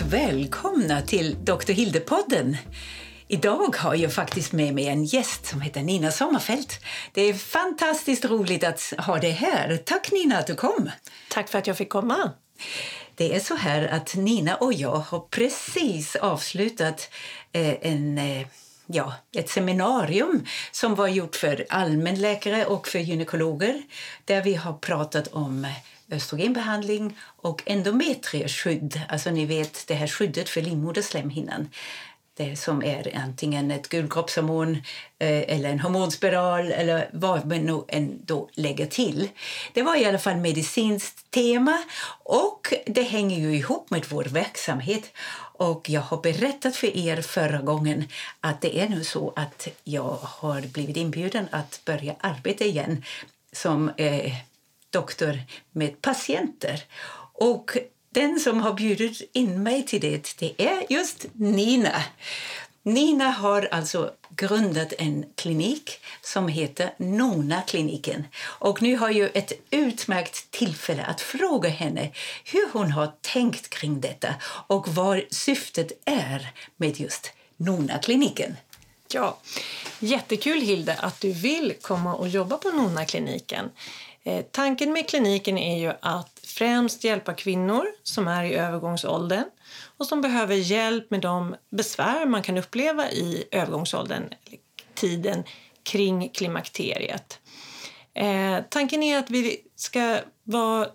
och välkomna till Dr. Hilde-podden. Idag har jag faktiskt med mig en gäst som heter Nina Sommerfelt. Det är fantastiskt roligt att ha dig här. Tack Nina att du kom. Tack för att jag fick komma. Det är så här att Nina och jag har precis avslutat eh, en eh, ja, ett seminarium som var gjort för allmänläkare och för gynekologer där vi har pratat om östrogenbehandling och endometrieskydd. Alltså ni vet det här skyddet för livmoderslemhinnan. Det som är antingen ett gulkroppshormon eh, eller en hormonspiral eller vad man nu ändå lägger till. Det var i alla fall medicinskt tema och det hänger ju ihop med vår verksamhet. Och jag har berättat för er förra gången att det är nu så att jag har blivit inbjuden att börja arbeta igen som eh, doktor med patienter. Och den som har bjudit in mig till det, det är just Nina. Nina har alltså grundat en klinik som heter Nona-kliniken. Och nu har jag ett utmärkt tillfälle att fråga henne hur hon har tänkt kring detta och vad syftet är med just Nona-kliniken. Ja, jättekul Hilde att du vill komma och jobba på Nona-kliniken. Eh, tanken med kliniken är ju att främst hjälpa kvinnor som är i övergångsåldern och som behöver hjälp med de besvär man kan uppleva i övergångsåldern, tiden kring klimakteriet. Eh, tanken är att vi ska vara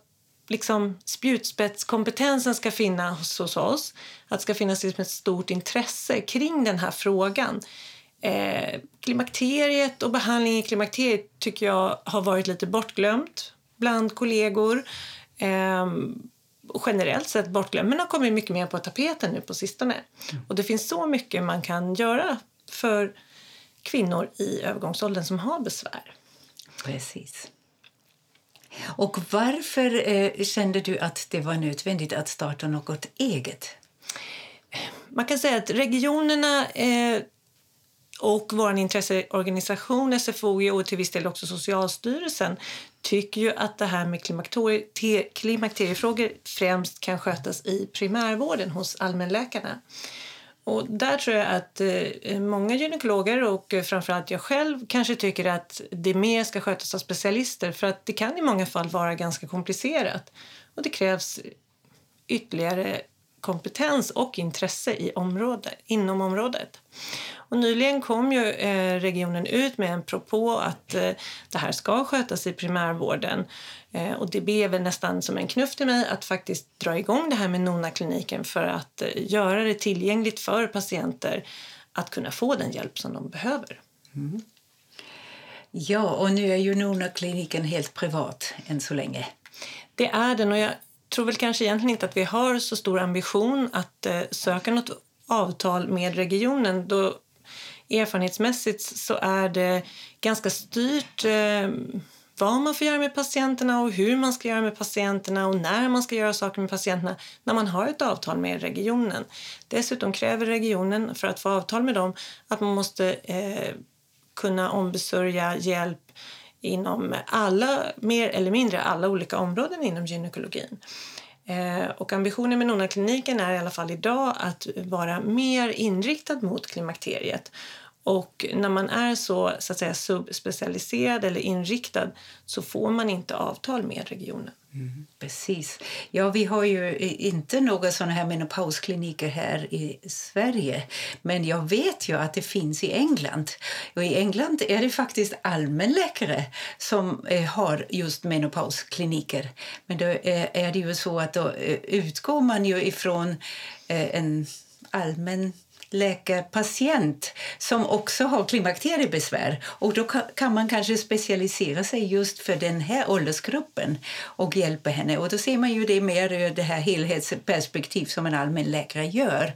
liksom spjutspetskompetensen ska finnas hos oss. Att det ska finnas liksom ett stort intresse kring den här frågan. Eh, klimakteriet och behandling i klimakteriet tycker jag har varit lite bortglömt bland kollegor. Eh, generellt sett bortglömt, men har kommit mycket mer på tapeten nu på sistone. Mm. Och det finns så mycket man kan göra för kvinnor i övergångsåldern som har besvär. Precis. Och varför eh, kände du att det var nödvändigt att starta något eget? Man kan säga att regionerna eh, och vår intresseorganisation SFOI och till viss del också Socialstyrelsen tycker ju att det här med klimakterie, klimakteriefrågor främst kan skötas i primärvården hos allmänläkarna. Och där tror jag att eh, många gynekologer och eh, framförallt jag själv kanske tycker att det mer ska skötas av specialister för att det kan i många fall vara ganska komplicerat och det krävs ytterligare kompetens och intresse i område, inom området. Och nyligen kom ju eh, regionen ut med en propå att eh, det här ska skötas i primärvården. Eh, och det blev väl nästan som en knuff till mig att faktiskt dra igång det här med Nona-kliniken för att göra det tillgängligt för patienter att kunna få den hjälp som de behöver. Mm. Ja, och nu är ju Nona-kliniken helt privat än så länge. Det är den och jag tror väl kanske egentligen inte att vi har så stor ambition att eh, söka något avtal med regionen. Då erfarenhetsmässigt så är det ganska styrt eh, vad man får göra med patienterna och hur man ska göra med patienterna och när man ska göra saker med patienterna när man har ett avtal med regionen. Dessutom kräver regionen för att få avtal med dem att man måste eh, kunna ombesörja hjälp inom alla, mer eller mindre alla olika områden inom gynekologin. Eh, och ambitionen med Nona-kliniken är i alla fall idag att vara mer inriktad mot klimakteriet. Och när man är så, så att säga, subspecialiserad eller inriktad så får man inte avtal med regionen. Mm, precis. Ja, vi har ju eh, inte några såna här menopauskliniker här i Sverige. Men jag vet ju att det finns i England. Och I England är det faktiskt allmänläkare som eh, har just menopauskliniker. Men då eh, är det ju så att då utgår man ju ifrån en allmän läkarpatient som också har klimakteriebesvär. Och då kan man kanske specialisera sig just för den här åldersgruppen och hjälpa henne. Och då ser man ju det mer ur det här helhetsperspektiv som en allmän läkare gör.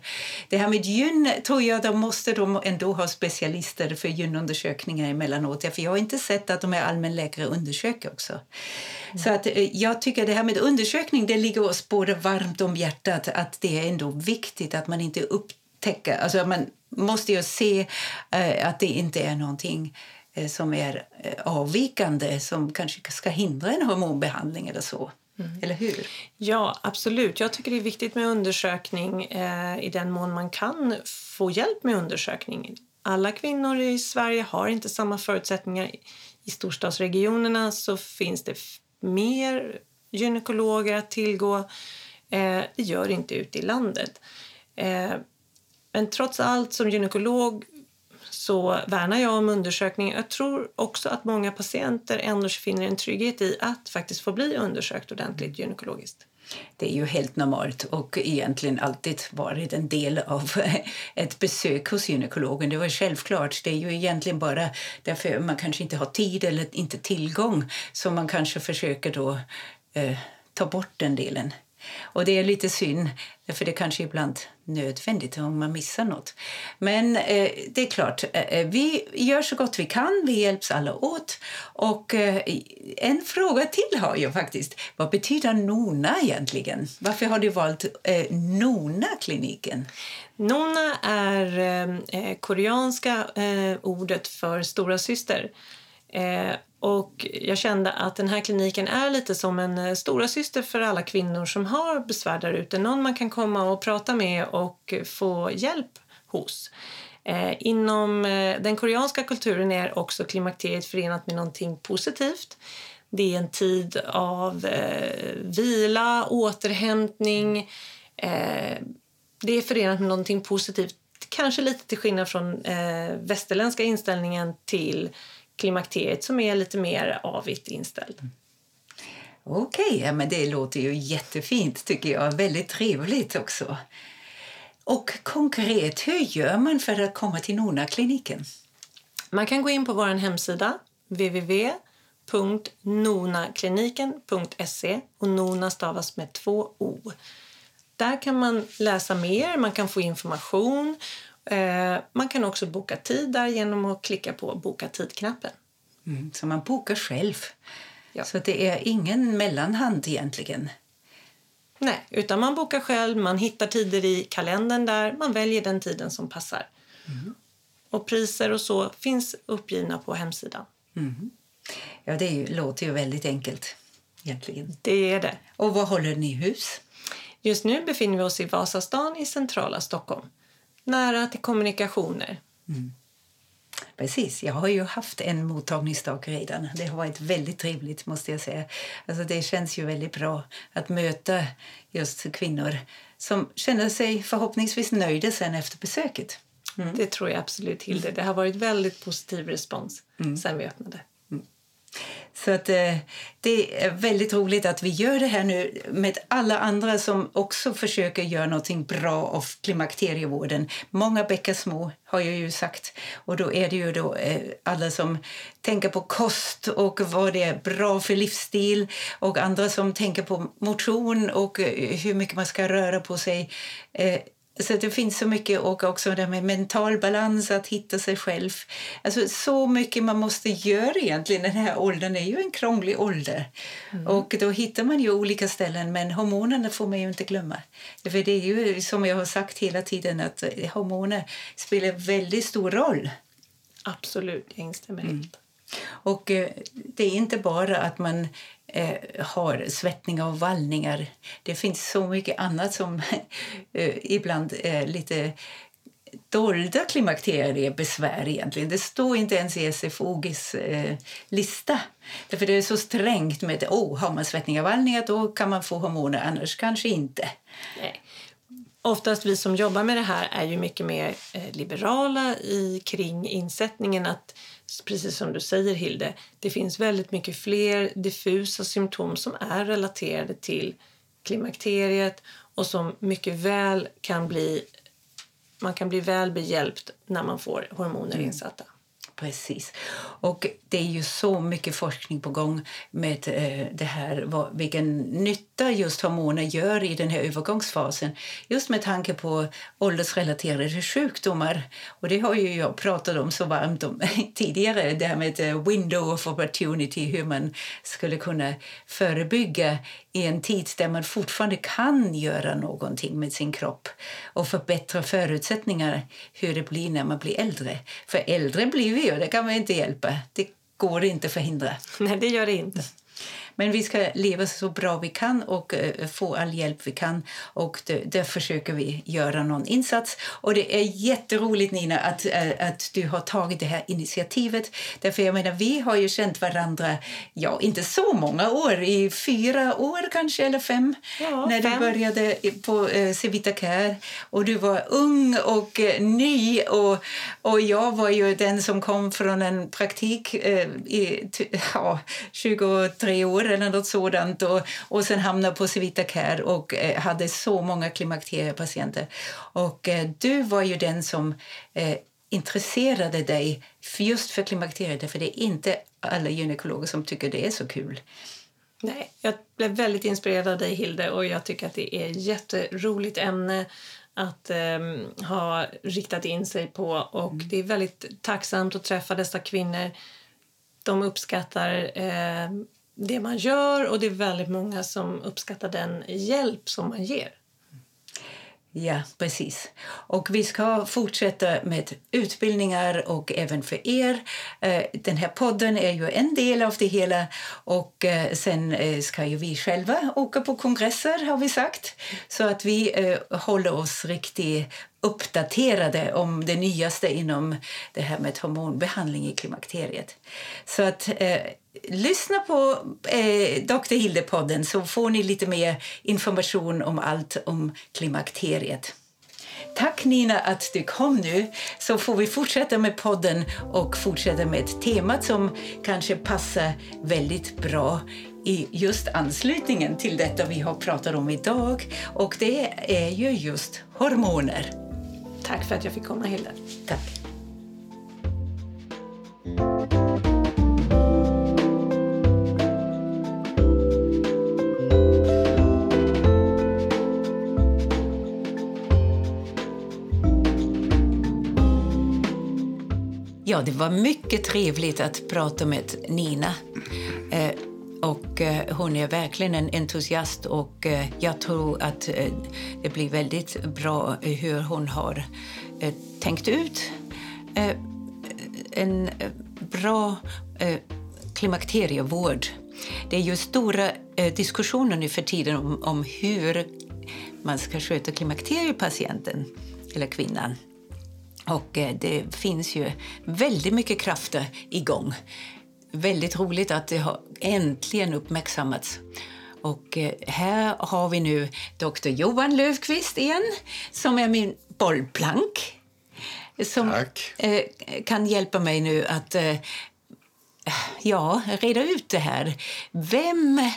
Det här med gyn tror jag de måste de ändå ha specialister för gynundersökningar emellanåt. För jag har inte sett att de är allmänläkare undersöker också. Mm. Så att eh, jag tycker det här med undersökning det ligger oss båda varmt om hjärtat att det är ändå viktigt att man inte upp täcka. Alltså man måste ju se eh, att det inte är någonting eh, som är eh, avvikande som kanske ska hindra en hormonbehandling eller så. Eller hur? Ja, absolut. Jag tycker det är viktigt med undersökning eh, i den mån man kan få hjälp med undersökning. Alla kvinnor i Sverige har inte samma förutsättningar. I storstadsregionerna så finns det mer gynekologer att tillgå. Eh, det gör det inte ute i landet. Eh, men trots allt, som gynekolog så värnar jag om undersökning. Jag tror också att många patienter ändå finner en trygghet i att faktiskt få bli undersökt ordentligt gynekologiskt. Det är ju helt normalt och egentligen alltid varit en del av ett besök hos gynekologen. Det var självklart. Det är ju egentligen bara därför man kanske inte har tid eller inte tillgång som man kanske försöker då eh, ta bort den delen. Och det är lite synd, för det kanske ibland nödvändigt om man missar nåt. Men eh, det är klart, eh, eh, vi gör så gott vi kan. Vi hjälps alla åt. Och eh, en fråga till har jag faktiskt. Vad betyder Nona egentligen? Varför har du valt eh, Nona-kliniken? Nona är eh, eh koreanska eh, ordet för stora syster. Och jag kände att den här kliniken är lite som en eh, stora syster för alla kvinnor som har besvär där ute. Någon man kan komma och prata med och få hjälp hos. Eh, inom eh, den koreanska kulturen är också klimakteriet förenat med någonting positivt. Det är en tid av eh, vila, återhämtning. Eh, det är förenat med någonting positivt. Kanske lite till skillnad från eh, västerländska inställningen till klimakteriet som är lite mer avigt inställd. Okej, okay, men det låter ju jättefint tycker jag. Väldigt trevligt också. Och konkret, hur gör man för att komma till Nona-kliniken? Man kan gå in på vår hemsida www.nonakliniken.se och Nona stavas med två O. Där kan man läsa mer, man kan få information man kan också boka tid där genom att klicka på boka tid-knappen. Mm, så man bokar själv. Ja. Så det är ingen mellanhand egentligen. Nej, utan man bokar själv, man hittar tider i kalendern där, man väljer den tiden som passar. Mm. Och priser och så finns uppgivna på hemsidan. Mm. Ja, det ju, låter ju väldigt enkelt egentligen. Det är det. Och var håller ni hus? Just nu befinner vi oss i Vasastan i centrala Stockholm nära till kommunikationer. Mm. Precis, jag har ju haft en mottagningsdag redan. Det har varit väldigt trevligt måste jag säga. Alltså det känns ju väldigt bra att möta just kvinnor som känner sig förhoppningsvis nöjda sen efter besöket. Mm. Det tror jag absolut Hilde. Det har varit väldigt positiv respons mm. sen vi öppnade. Så att, eh, det är väldigt roligt att vi gör det här nu med alla andra som också försöker göra något bra av klimakterievården. Många bäckar små, har jag ju sagt. Och då är det ju då eh, alla som tänker på kost och vad det är bra för livsstil och andra som tänker på motion och eh, hur mycket man ska röra på sig. Eh, så det finns så mycket och också det med mental balans, att hitta sig själv. Alltså så mycket man måste göra egentligen. Den här åldern är ju en krånglig ålder. Mm. Och då hittar man ju olika ställen men hormonerna får man ju inte glömma. För det är ju som jag har sagt hela tiden att hormoner spelar väldigt stor roll. Absolut, jag instämmer helt. Mm. Och eh, det är inte bara att man eh, har svettningar och vallningar. Det finns så mycket annat som eh, ibland är lite dolda klimakteriebesvär egentligen. Det står inte ens i SFOGs eh, lista. Därför det är så strängt med att oh, har man svettningar och vallningar då kan man få hormoner, annars kanske inte. Nej. Oftast vi som jobbar med det här är ju mycket mer eh, liberala i kring insättningen att precis som du säger Hilde, det finns väldigt mycket fler diffusa symptom som är relaterade till klimakteriet och som mycket väl kan bli man kan bli väl behjälpt när man får hormoner mm. insatta. Precis. Och det är ju så mycket forskning på gång med eh, det här, vad, vilken nytta just hormoner gör i den här övergångsfasen. Just med tanke på åldersrelaterade sjukdomar. Och det har ju jag pratat om så varmt om tidigare, det här med eh, window of opportunity, hur man skulle kunna förebygga i en tid där man fortfarande kan göra någonting med sin kropp och förbättra förutsättningar hur det blir när man blir äldre. För äldre blir vi ju, det kan man inte hjälpa. Det går inte att förhindra. Nej, det gör det inte. Men vi ska leva så bra vi kan och uh, få all hjälp vi kan. Och där försöker vi göra någon insats. Och det är jätteroligt, Nina, att, uh, att du har tagit det här initiativet. Därför jag menar, vi har ju känt varandra, ja, inte så många år, i fyra år kanske, eller fem, Ja, när fem. du började på uh, Civita Care. Och du var ung och eh, ny och, och jag var ju den som kom från en praktik eh, i ja, 23 år eller något sådant och, och sen hamnade på Civita Care och eh, hade så många klimakteriepatienter. Och eh, du var ju den som eh, intresserade dig just för klimakteriet för det är inte alla gynekologer som tycker det är så kul. Nej, jag blev väldigt inspirerad av dig, Hilde, och jag tycker att det är ett jätteroligt ämne att ehm, ha riktat in sig på. Och Det är väldigt tacksamt att träffa dessa kvinnor. De uppskattar eh, det man gör och det är väldigt många som uppskattar den hjälp som man ger. Ja, precis. Och vi ska fortsätta med utbildningar och även för er. Eh, den här podden är ju en del av det hela och eh, sen eh, ska ju vi själva åka på kongresser har vi sagt. Så att vi håller oss riktigt uppdaterade om det nyaste inom det här med hormonbehandling i klimakteriet. Så att lyssna på eh, Dr. Hilde-podden så får ni lite mer information om allt om klimakteriet. Tack Nina att du kom nu. Så får vi fortsätta med podden och fortsätta med temat som kanske passar väldigt bra i just anslutningen till detta vi har pratat om idag. Och det är ju just hormoner. Tack för att jag fick komma, Hilde. Tack. Ja, det var mycket trevligt att prata med Nina. Eh, och eh, hon är verkligen en entusiast och eh, jag tror att eh, det blir väldigt bra eh, hur hon har eh, tänkt ut en bra klimakterievård. Det är ju stora diskussioner nu för tiden om, om hur man ska sköta klimakteriepatienten eller kvinnan. Och eh, det finns ju väldigt mycket krafter igång. Väldigt roligt att det har äntligen uppmärksammats. Och eh, här har vi nu Dr. Johan Löfqvist igen, som är min bollplank. Som Tack. eh, kan hjälpa mig nu att ja, reda ut det här. Vem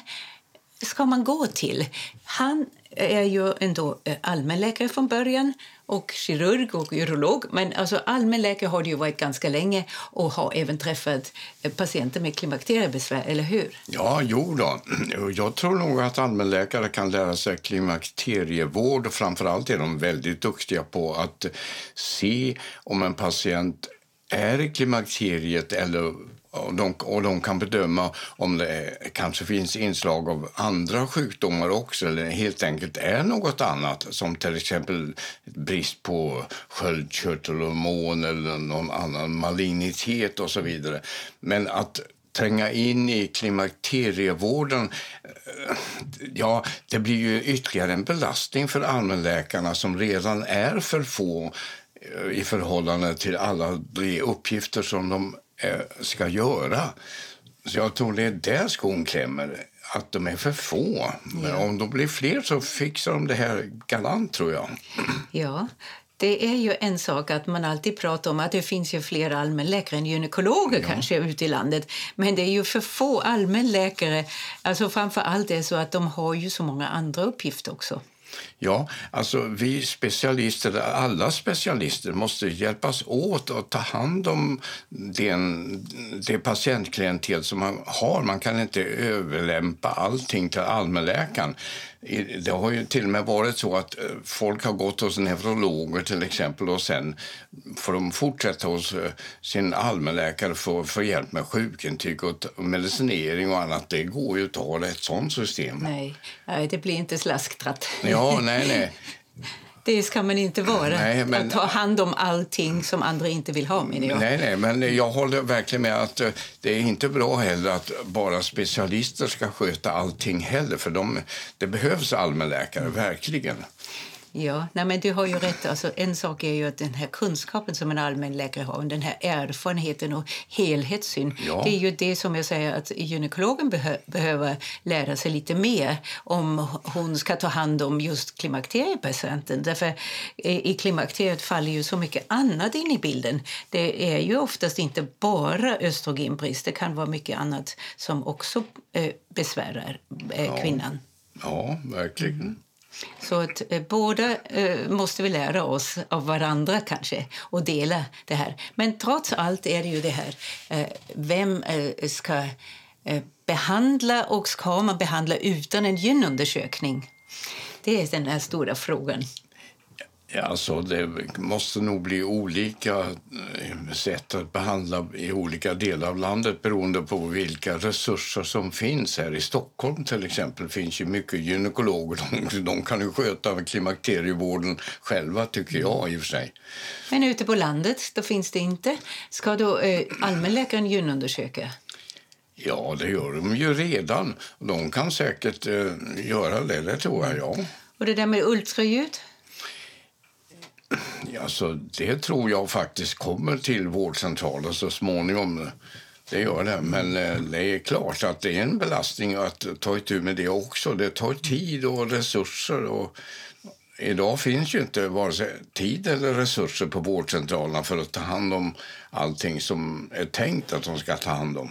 ska man gå till? Han är ju ändå allmänläkare från början och kirurg och urolog. Men alltså allmänläkare har det ju varit ganska länge och har även träffat eh, patienter med klimakteriebesvär, eller hur? Ja, jo då. Jag tror nog att allmänläkare kan lära sig klimakterievård och framförallt är de väldigt duktiga på att se om en patient är i klimakteriet eller och de, och de kan bedöma om det kanske finns inslag av andra sjukdomar också eller helt enkelt är något annat som till exempel brist på sköldkörtelhormon eller någon annan malignitet och så vidare. Men att tränga in i klimakterievården eh, ja, det blir ju ytterligare en belastning för allmänläkarna som redan är för få eh, i förhållande till alla de uppgifter som de ska göra. Så jag tror det är där skon klämmer, att de är för få. Men om de blir fler så fixar de det här galant, tror jag. Ja, det är ju en sak att man alltid pratar om att det finns ju fler allmänläkare än gynekologer kanske ute i landet. Men det är ju för få allmänläkare. Alltså framför allt är så att de har ju så många andra uppgifter också. Ja, alltså vi specialister, alla specialister måste hjälpas åt att ta hand om den, det patientklientel som man har. Man kan inte överlämpa allting till allmänläkaren. Det har ju till och med varit så att eh, folk har gått hos neurologer till exempel och sen får de fortsätta hos eh, sin allmänläkare för att få hjälp med sjukintyg och medicinering och annat. Det går ju inte att ha ett sånt system. Nej, nej det blir inte slasktratt. Ja, nej, nej. Det ska man inte vara. Nej, men- att ta hand om allting som andra inte vill ha, menar jag. Nej, nej, men jag håller verkligen med att eh, det är inte bra heller att bara specialister ska sköta allting heller, för de, det behövs allmänläkare, verkligen. Ja, nej men du har ju rätt. Alltså, en sak är ju att den här kunskapen som en allmänläkare har, den här erfarenheten och helhetssyn. Ja. Det är ju det som jag säger att gynekologen behö behöver lära sig lite mer om hon ska ta hand om just klimakteriepatienten. Därför i i klimakteriet faller ju så mycket annat in i bilden. Det är ju oftast inte bara östrogenbrist, det kan vara mycket annat som också eh, besvärar eh, kvinnan. Ja, verkligen. Så att eh, båda eh, måste vi lära oss av varandra kanske och dela det här. Men trots allt är det ju det här, eh, vem eh, ska eh, behandla och ska man behandla utan en gynundersökning? Det är den här stora frågan. Ja, alltså, det måste nog bli olika eh, sätt att behandla i olika delar av landet beroende på vilka resurser som finns. Här i Stockholm till exempel finns ju mycket gynekologer. De, de kan ju sköta klimakterievården själva, tycker jag i och sig. Men ute på landet, då finns det inte. Ska då eh, allmänläkaren gynundersöka? Ja, det gör de ju redan. De kan säkert eh, göra det, det tror jag. Ja. Och det där med ultraljud? Alltså, det tror jag faktiskt kommer till vårdcentralen så småningom. Det gör det. Men eh, det är klart att det är en belastning att ta itu med det också. Det tar tid och resurser. Och idag finns ju inte vare sig tid eller resurser på vårdcentralerna för att ta hand om allting som är tänkt att de ska ta hand om.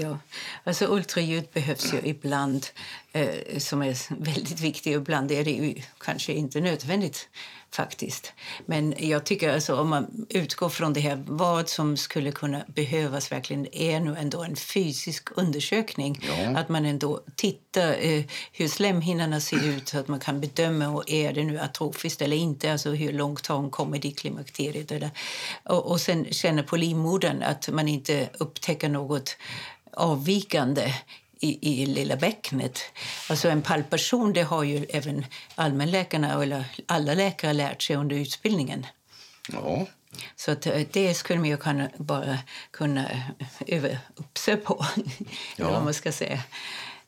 Ja, alltså ultraljud behövs ju ibland eh, som är väldigt viktigt. Ibland är det ju kanske inte nödvändigt faktiskt. Men jag tycker alltså om man utgår från det här vad som skulle kunna behövas verkligen är nu ändå en fysisk undersökning. Ja. Att man ändå tittar eh, hur slemhinnorna ser ut så att man kan bedöma och är det nu atrofiskt eller inte. Alltså hur långt har hon kommit i klimakteriet. Eller, och, och sen känna på livmodern att man inte upptäcker något avvikande i, i lilla bäcknet. Alltså en palpation det har ju även allmänläkarna eller alla läkare lärt sig under utbildningen. Ja, Så eh, det skulle man ju kunna, bara kunna öva upp sig på, eller vad man ska säga.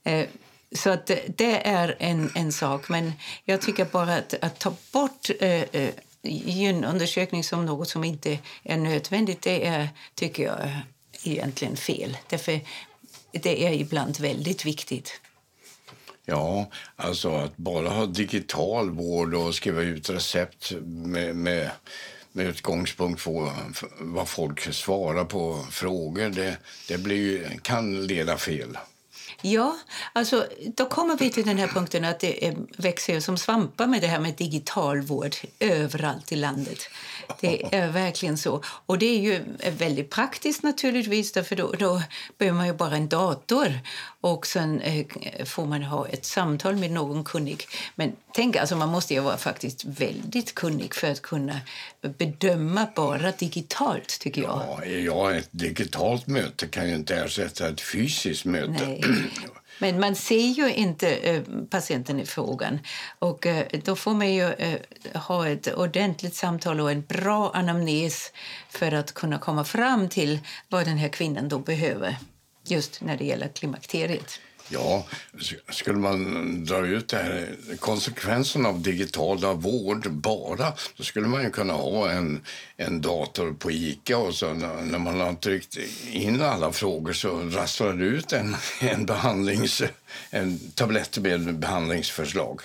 Eh, Så att det- är en, en sak, men jag tycker bara att, att ta bort eh, eh, gynundersökning som något som inte är nödvändigt, det är, tycker jag, egentligen fel. Därför det är ibland väldigt viktigt. Ja, alltså att bara ha digital vård och skriva ut recept med, med, med utgångspunkt på vad folk svarar på frågor, det, det blir, kan leda fel. Ja, alltså, då kommer vi till den här punkten att det är, växer som svampar med det här med digital vård överallt i landet. Det är verkligen så. Och det är ju väldigt praktiskt naturligtvis, därför då, då behöver man ju bara en dator och sen eh, får man ha ett samtal med någon kunnig. Men tänk, alltså man måste ju vara faktiskt väldigt kunnig för att kunna bedöma bara digitalt, tycker jag. Ja, ja, ett digitalt möte kan ju inte ersätta ett fysiskt möte. Nej. Men man ser ju inte eh, patienten i frågan. Och eh, då får man ju eh, ha ett ordentligt samtal och en bra anamnes för att kunna komma fram till vad den här kvinnan då behöver just när det gäller klimakteriet. Ja, skulle man dra ut det här, konsekvensen av digitala vård bara, då skulle man ju kunna ha en, en dator på Ica och så när, man har tryckt in alla frågor så rasslar det ut en, en, behandlings, en tablett med behandlingsförslag.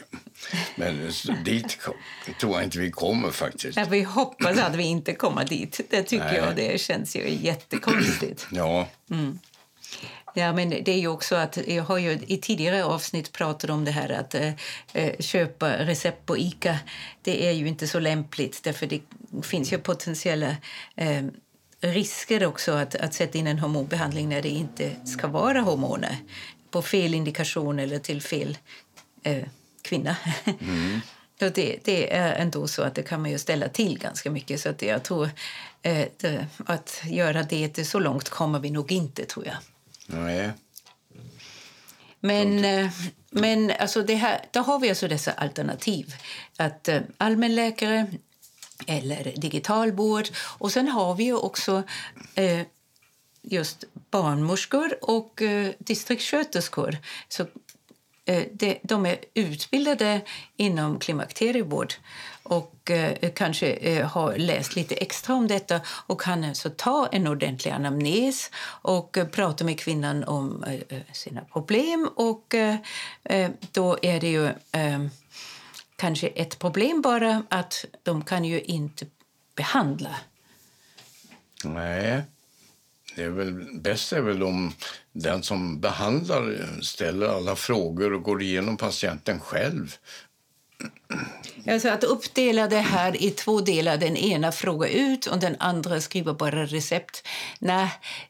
Men dit ko- tror jag inte vi kommer faktiskt. Ja, vi hoppas att vi inte kommer dit. Det tycker Nej. jag det känns ju jättekonstigt. Ja, Ja, men det är ju också att jag har ju i tidigare avsnitt pratat om det här att eh, eh, köpa recept på Ica. Det är ju inte så lämpligt därför det finns ju potentiella eh, risker också att, att sätta in en hormonbehandling när det inte ska vara hormoner på fel indikation eller till fel eh, kvinna. Så det, det är ändå så att det kan man ju ställa till ganska mycket. Så att jag tror eh, det, att göra det så långt kommer vi nog inte, tror jag. Nej. Men, eh, men alltså det här, då har vi alltså dessa alternativ. Att eh, allmänläkare eller digitalvård. Och sen har vi också eh, just barnmorskor och eh, distriktssköterskor. Så, Eh, de, är utbildade inom klimakterievård och eh, kanske eh, har läst lite extra om detta och kan alltså ta en ordentlig anamnes och prata med kvinnan om sina problem. Och Då är det ju kanske ett problem bara att de kan ju inte behandla. Nej. Det är väl, bäst är väl om den som behandlar ställer alla frågor och går igenom patienten själv. Alltså att uppdela det här i två delar, den ena frågar ut och den andra skriver bara recept. Nej,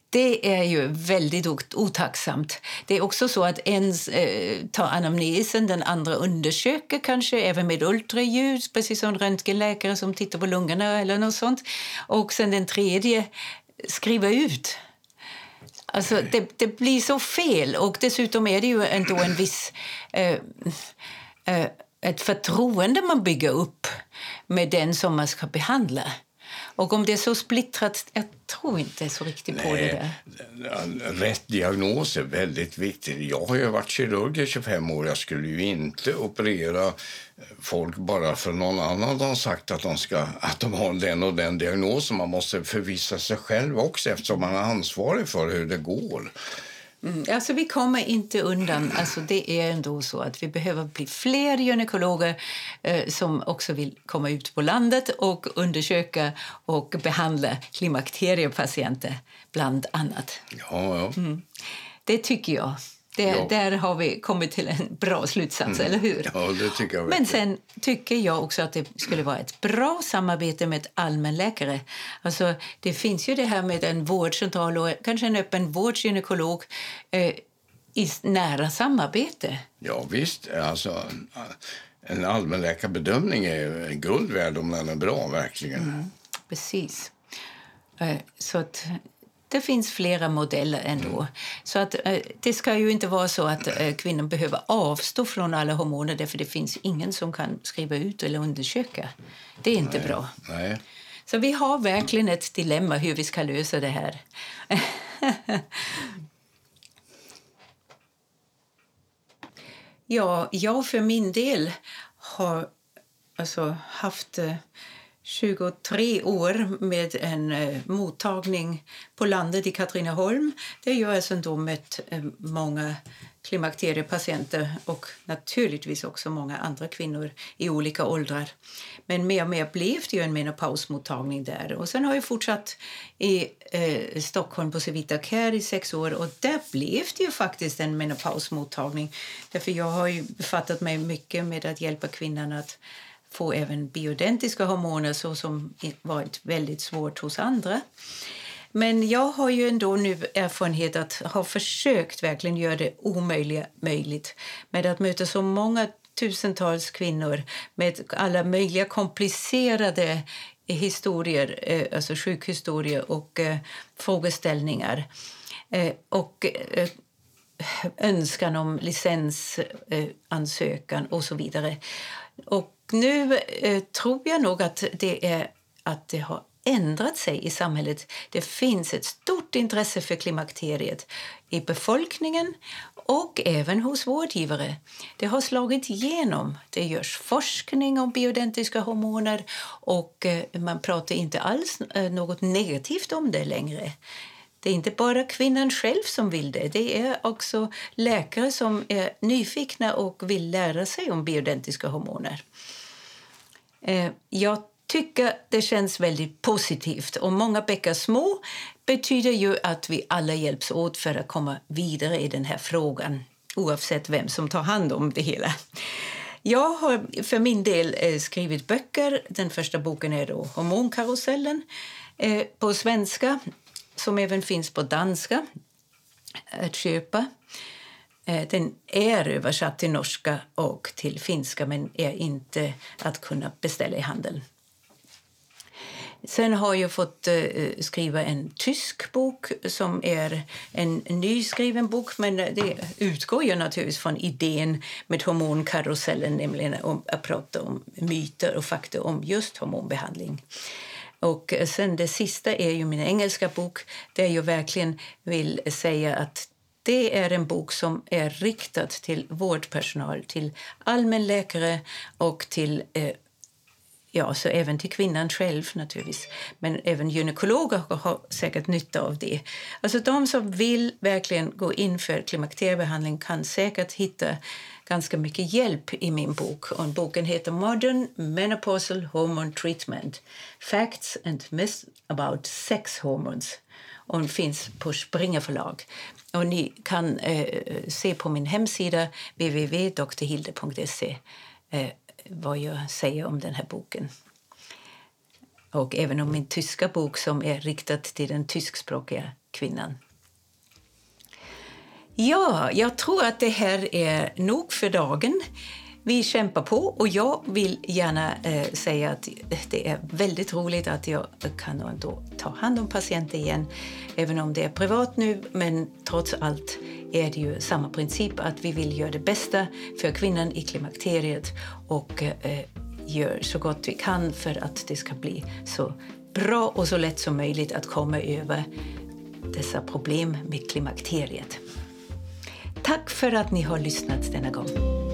det är ju väldigt otacksamt. Det är också så att en eh, tar anamnesen, den andra undersöker kanske även med ultraljud, precis som röntgenläkare som tittar på lungorna eller något sånt. Och sen den tredje skriva ut. Alltså, det, det, blir så fel. Och dessutom är det ju ändå en viss... Eh, eh, ett förtroende man bygger upp med den som man ska behandla. Och om det är så splittrat, jag tror inte så riktigt på det där. Rätt diagnos är väldigt viktigt. Jag har ju varit kirurg i 25 år. Jag skulle ju inte operera folk bara för någon annan har sagt att de, ska, att de har den och den diagnosen. Man måste förvissa sig själv också eftersom man är ansvarig för hur det går. Mm, alltså vi kommer inte undan. Alltså det är ändå så att vi behöver bli fler gynekologer eh, som också vill komma ut på landet och undersöka och behandla klimakteriepatienter, bland annat. Ja, ja. Mm. Det tycker jag. Det, ja. Där har vi kommit till en bra slutsats, mm. eller hur? Ja, det tycker jag Men sen tycker jag också att det skulle vara ett bra samarbete med allmänläkare. Alltså, det finns ju det här med en vårdcentral och kanske en öppen vårdgynekolog eh, i nära samarbete. Ja, visst. Alltså, en allmänläkarbedömning är guld värd om den är bra, verkligen. Mm, precis. Eh, så att det finns flera modeller ändå. Mm. Så att, eh, det ska ju inte vara så att eh, kvinnan behöver avstå från alla hormoner därför det finns ingen som kan skriva ut eller undersöka. Det är inte Nej. bra. Nej. Så vi har verkligen ett dilemma hur vi ska lösa det här. ja, jag för min del har alltså haft eh, 23 år med en eh, mottagning på landet i Katrineholm där jag alltså då mött eh, många klimakteriepatienter och naturligtvis också många andra kvinnor i olika åldrar. Men mer och mer blev det ju en menopausmottagning där. Och sen har jag fortsatt i eh, Stockholm på Civita Care i sex år och där blev det ju faktiskt en menopausmottagning. Därför jag har ju befattat mig mycket med att hjälpa kvinnan att få även bioidentiska hormoner så som varit väldigt svårt hos andra. Men jag har ju ändå nu erfarenhet att ha försökt verkligen göra det omöjliga möjligt med att möta så många tusentals kvinnor med alla möjliga komplicerade eh, historier, eh, alltså sjukhistorier och eh, frågeställningar. Och önskan om licensansökan och så vidare. Och nu eh, tror jag nog att det, är, att det har ändrat sig i samhället. Det finns ett stort intresse för klimakteriet i befolkningen och även hos vårdgivare. Det har slagit igenom. Det görs forskning om bioidentiska hormoner och eh, man pratar inte alls eh, något negativt om det längre. Det är inte bara kvinnan själv som vill det. Det är också läkare som är nyfikna och vill lära sig om bioidentiska hormoner. Eh, jag tycker det känns väldigt positivt. Och många bäckar små betyder ju att vi alla hjälps åt för att komma vidare i den här frågan oavsett vem som tar hand om det hela. Jag har för min del eh, skrivit böcker. Den första boken är då Hormonkarusellen eh, på svenska som även finns på danska att köpa. Eh, den är översatt till norska och till finska men är inte att kunna beställa i handeln. Sen har jag fått eh, eh, skriva en tysk bok som är en nyskriven bok men det utgår ju naturligtvis från idén med hormonkarusellen, nämligen att prata om myter och fakta om just hormonbehandling. Och sen det sista är ju min engelska bok där jag verkligen vill säga att det är en bok som är riktad till vårdpersonal, till allmänläkare och till eh, ja, så även till kvinnan själv naturligtvis. Men även gynekologer har säkert nytta av det. Alltså de som vill verkligen gå in för klimakteriebehandling kan säkert hitta ganska mycket hjälp i min bok. Och boken heter Modern Menopausal Hormone Treatment Facts and Myths about Sex Hormones och finns på Springer förlag. Och ni kan eh, se på min hemsida www.drhilde.se eh, vad jag säger om den här boken. Och även om min tyska bok som är riktad till den tyskspråkiga kvinnan. Ja, jag tror att det här är nog för dagen. Vi kämpar på och jag vill gärna eh, säga att det är väldigt roligt att jag kan ändå ta hand om patienter igen. Även om det är privat nu, men trots allt är det ju samma princip att vi vill göra det bästa för kvinnan i klimakteriet och eh, gör så gott vi kan för att det ska bli så bra och så lätt som möjligt att komma över dessa problem med klimakteriet. Tack för att ni har lyssnat denna gång.